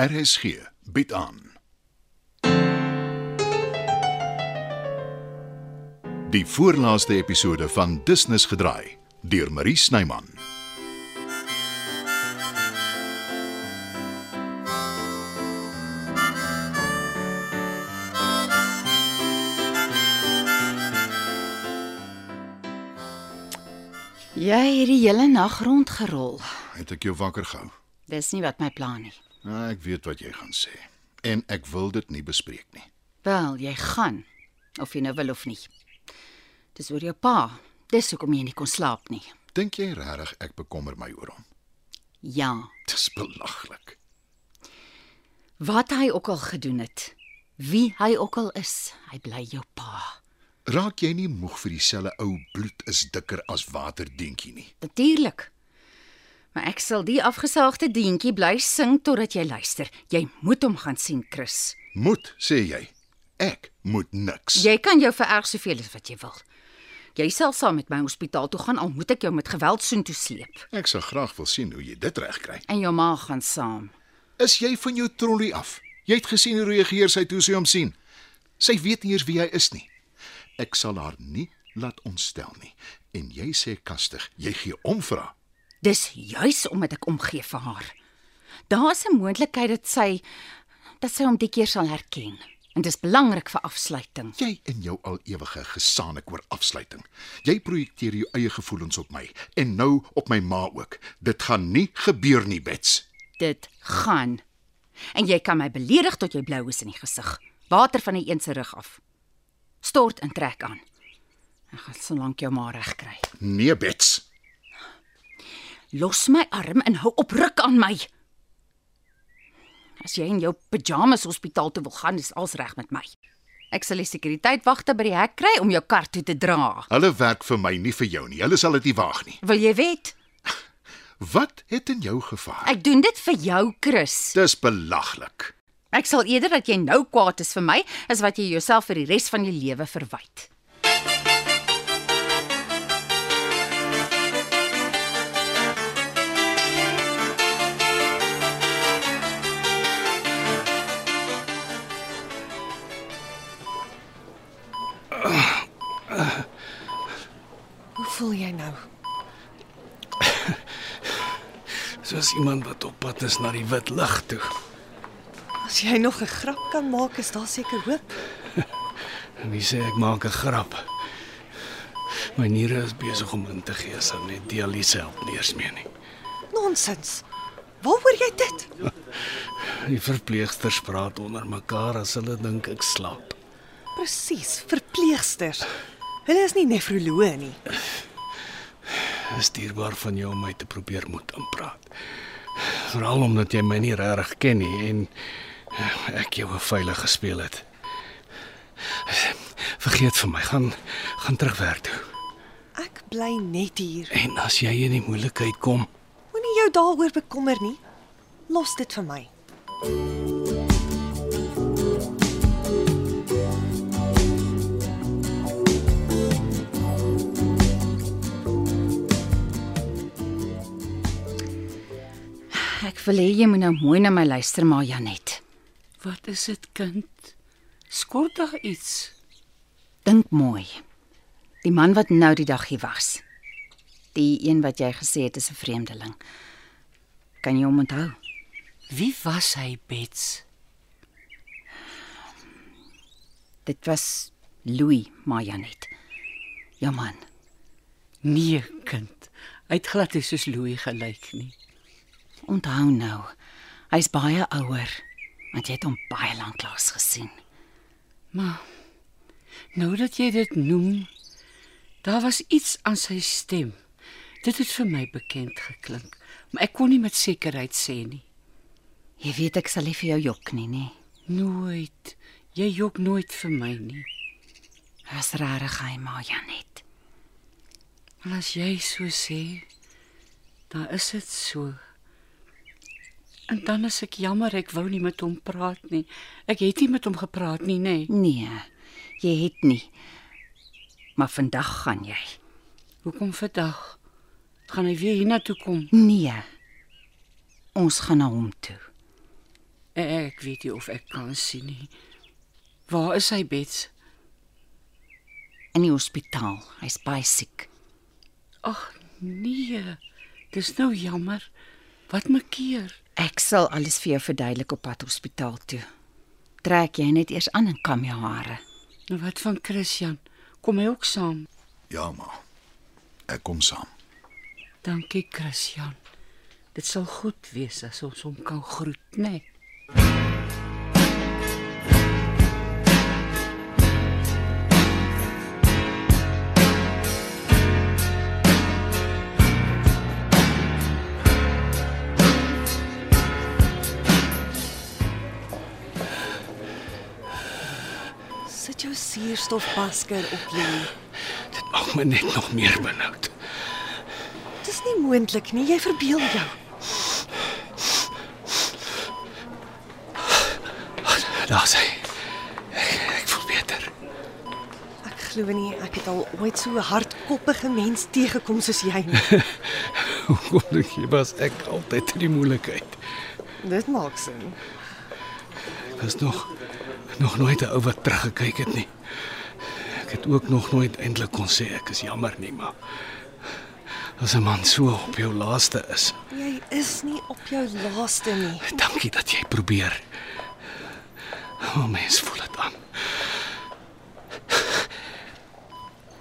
RSG bied aan. Die voorlaaste episode van Business gedraai deur Marie Snyman. Jy het die hele nag rondgerol. Het ek jou wakker gehou? Dis nie wat my plan nie. Nou, ek weet wat jy gaan sê en ek wil dit nie bespreek nie. Wel, jy gaan of jy nou wil of nie. Dis oor jou pa. Dis hoekom jy nie kon slaap nie. Dink jy regtig ek bekommer my oor hom? Ja, Dis belaglik. wat hy ook al gedoen het, wie hy ook al is, hy bly jou pa. Raak jy nie moeg vir dieselfde ou bloed is dikker as water dingetjie nie? Natuurlik. Maar ek sal die afgesaagde dientjie bly sing totdat jy luister. Jy moet hom gaan sien, Chris. Moet, sê jy. Ek moet niks. Jy kan jou vererg soveel as wat jy wil. Jy sal saam met my hospitaal toe gaan al moet ek jou met geweld soontoe sleep. Ek sal graag wil sien hoe jy dit regkry. En jou ma gaan saam. Is jy van jou trollie af? Jy het gesien hoe reageer sy toe sy hom sien. Sy weet nie eers wie hy is nie. Ek sal haar nie laat ontstel nie. En jy sê kastig, jy gee om vir haar. Dis juis omdat ek omgee vir haar. Daar's 'n moontlikheid dat sy dat sy hom die keer sal herken. En dis belangrik vir afsluiting. Jy en jou al ewige gesaanik oor afsluiting. Jy projekteer jou eie gevoelens op my en nou op my ma ook. Dit gaan nie gebeur nie, Bets. Dit gaan. En jy kan my beledig tot jy blou is in die gesig. Water van die een se rug af. Stort en trek aan. Ek gaan solank jou ma reg kry. Nee, Bets. Los my arm en hou op ruk aan my. As jy in jou pyjamas hospitaal toe wil gaan, is alles reg met my. Ek sal die sekuriteitwagte by die hek kry om jou kar toe te dra. Hulle werk vir my, nie vir jou nie. Hulle sal dit nie waag nie. Wil jy weet? Wat het in jou gevaar? Ek doen dit vir jou, Chris. Dis belaglik. Ek sal eerder dat jy nou kwaad is vir my as wat jy jouself vir die res van jou lewe verwyd. Voel jy nou? Soos iemand wat op pad is na die wit lig toe. As jy nog 'n grap kan maak, is daar seker hoop. Wie sê ek maak 'n grap? My niere is besig om in te gee hulle net dialyse help nie eens meer nie. Nonsens. Waar hoor jy dit? Die verpleegsters praat onder mekaar as hulle dink ek slaap. Presies, verpleegsters. Hulle is nie nefroloë nie. Is dierbaar van jou om my te probeer moet inpraat. Veral omdat jy my nie regtig ken nie en ek jou 'n veilige speel het. Vergeet van my, gaan gaan terug werk toe. Ek bly net hier. En as jy in die moeilikheid kom, Moenie jou daaroor bekommer nie. Los dit vir my. Ek wil hê jy moet nou mooi na my luister, maar Janet. Wat is dit, kind? Skort daar iets? Dink mooi. Die man wat nou die dag hier was. Die een wat jy gesê het is 'n vreemdeling. Kan jy hom onthou? Wie was hy, Bets? Dit was Louis Majanet. Ja man. Nee, kind. Hy het glad nie soos Louis gelyk nie. Onthou nou. Hy's baie ouer, want jy het hom baie lank laas gesien. Maar nou dat jy dit noem, daar was iets aan sy stem. Dit het vir my bekend geklink, maar ek kon nie met sekerheid sê nie. Jy weet ek sal nie vir jou jok nie, nê? Nooit. Jy jok nooit vir my nie. Was rarig hy maar Janet. Maar as jy so sê, dan is dit so. En dan is ek jammer ek wou nie met hom praat nie. Ek het nie met hom gepraat nie, nê. Nee, jy het nie. Maar vandag gaan jy. Hoekom vandag? Gaan hy weer hiernatoe kom? Nee. Ons gaan na hom toe. Ek weet nie of ek kan sien nie. Waar is hy, Bets? In die hospitaal. Hy's baie siek. Ag nee. Dis nou jammer. Wat maak keer? Ek sal alles vir jou verduidelik op pad hospitaal toe. Trek jy net eers aan en kam jou hare. Nou wat van Christian? Kom hy ook saam? Ja, ma. Ek kom saam. Dankie, Christian. Dit sal goed wees as ons hom kan groet, né? Nee. Sit jou suurstofmasker op, Louis. Dit maak my net nog meer benoud. Dis nie moontlik nie, jy verbeel jou. Daar's hy. Ek, ek voel beter. Ek glo nie ek het al ooit so 'n hardkoppige mens teëgekom soos jy nie. Hoekom dink jy was ek altyd in die moeilikheid? Dit maak sin. Was nog nog nooit 'n ou wat teruggekyk het nie. Ek het ook nog nooit eintlik kon sê ek is jammer nie, maar as 'n man so op jou laaste is, Jy is nie op jou laaste nie. dankie dat jy probeer. O, mens voel dit aan.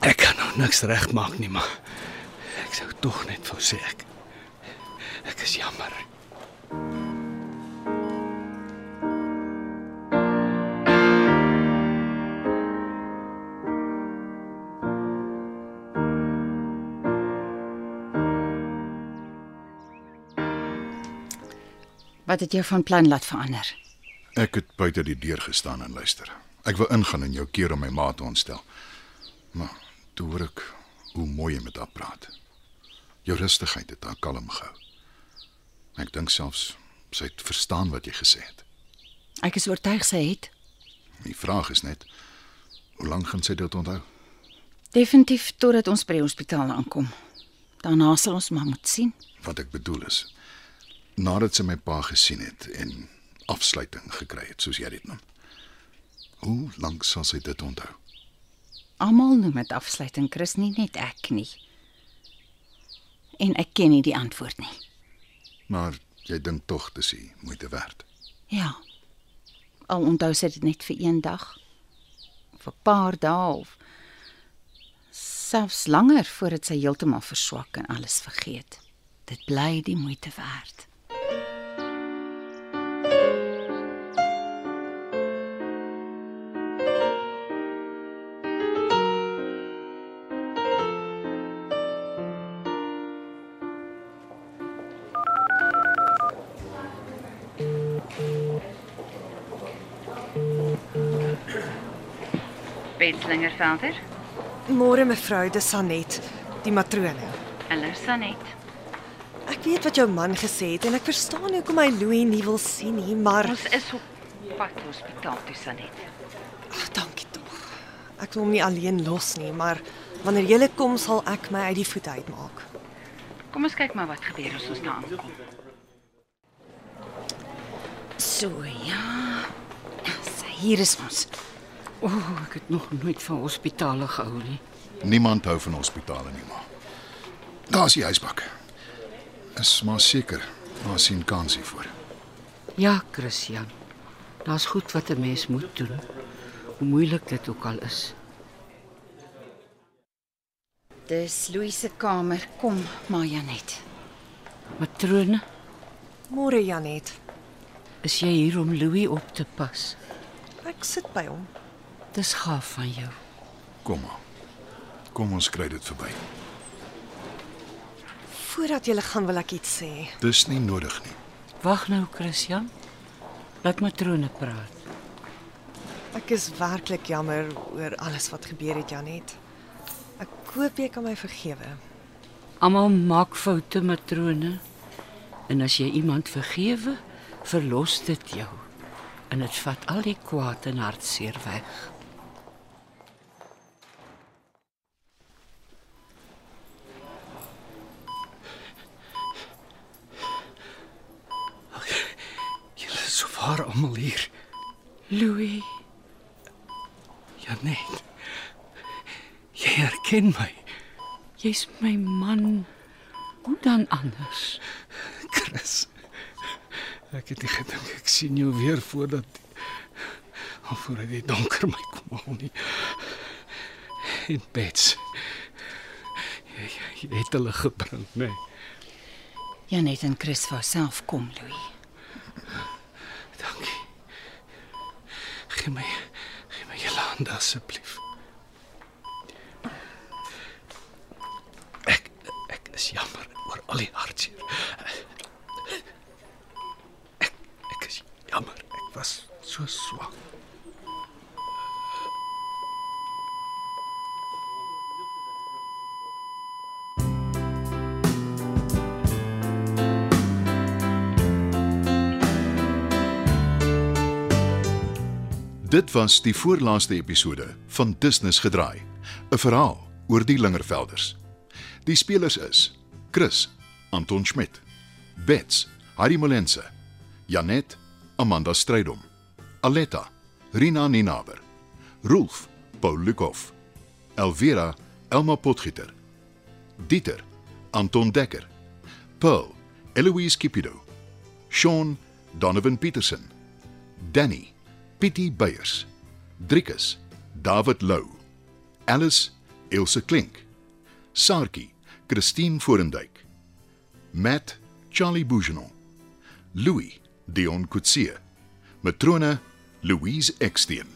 Ek kan nou niks regmaak nie, maar ek sou tog net wou sê ek ek is jammer. Wat het jou van plan laat verander? Ek het buite die deur gestaan en luister. Ek wou ingaan en jou keer om my ma te ontstel. Maar toe hoor ek hoe mooi jy met haar praat. Jou rustigheid het haar kalm gehou. Ek dink selfs sy het verstaan wat jy gesê het. Ek is oortuig sy het Die vraag is net hoe lank gaan sy dit onthou? definitief totdat ons by die hospitaal aankom. Daarna sal ons maar moet sien. Wat ek bedoel is nadat sy my pa gesien het en afsluiting gekry het soos jy dit noem. Hoe lank sal sy dit onthou? Almal noem dit afsluiting, Chris, nie net ek nie. En ek ken nie die antwoord nie. Maar jy dink tog dis die moeite werd. Ja. Al onthou sy dit net vir een dag. Vir 'n paar dae of selfs langer voordat sy heeltemal verswak en alles vergeet. Dit bly die moeite werd. Betslingervelder. Môre mevrou De Sanet, die matrone. Hallo Sanet. Ek weet wat jou man gesê het en ek verstaan hoekom hy Louis nie wil sien nie, maar Ons is op pad hospitaal toe Sanet. ag, dankie tog. Ek wil hom nie alleen los nie, maar wanneer jy kom sal ek my uit die voet uitmaak. Kom ons kyk maar wat gebeur as ons daar aankom. So ja. Hier is ons. O, oh, ek het nog nooit van hospitale gehou nie. Niemand hou van hospitale nie, maar. Daar's die huisbak. Is maar seker, maar sien kansie voor. Ja, Christian. Daar's goed wat 'n mens moet doen. Hoe moeilik dit ook al is. Dis Louise se kamer. Kom, Maja net. Matrone, Môre Janet. is jy hier om Louis op te pas? Ek sit by hom. Dis gaaf van jou. Kom maar. Kom ons kry dit verby. Voordat jy gaan wil ek iets sê. Dis nie nodig nie. Wag nou, Christian. Laat matrone praat. Ek is werklik jammer oor alles wat gebeur het Janet. Ek hoop jy kan my vergewe. Almal maak foute, matrone. En as jy iemand vergewe, verlos dit jou. En dit vat al die kwaad en hartseer weg. Waar almal hier. Louis, Janet. Jy herken my, jy's my man. Hoe dan anders? Chris. Ek het nie gedink ek sien jou weer voordat of voordat die donker my kom haal nie. In bed. Jy, jy het hulle gebring, né? Nee. Janet en Chris wou self kom, Louis. Dankie. Gee my gee my julle hande asseblief. Ek ek is jammer oor al die hartseer. Ek ek is jammer. Ek was so swak. Dit was die voorlaaste episode van Business gedraai, 'n verhaal oor die Lingervelders. Die spelers is: Chris, Anton Schmidt, Bets, Harry Molense, Janet, Amanda Strydom, Aletta, Rina Ninaber, Rolf, Paul Lukhof, Elvira, Elma Potgieter, Dieter, Anton Dekker, Pearl, Eloise Kipido, Sean, Donovan Petersen, Danny, Pietie Beyers, Driekus, David Lou, Alice, Ilse Klink, Sarkie, Christine Forendyk, Matt, Charlie Bougenon, Louis, Dion Coetzee, matrone Louise Eksteen.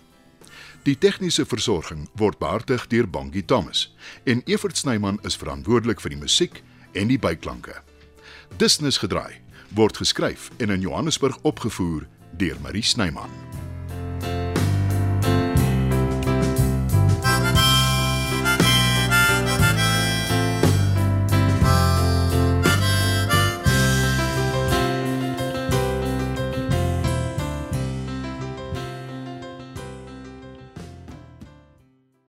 Die tegniese versorging word behartig deur Bongie Thomas en Evert Snyman is verantwoordelik vir die musiek en die byklanke. Business gedraai word geskryf en in Johannesburg opgevoer deur Marie Snyman.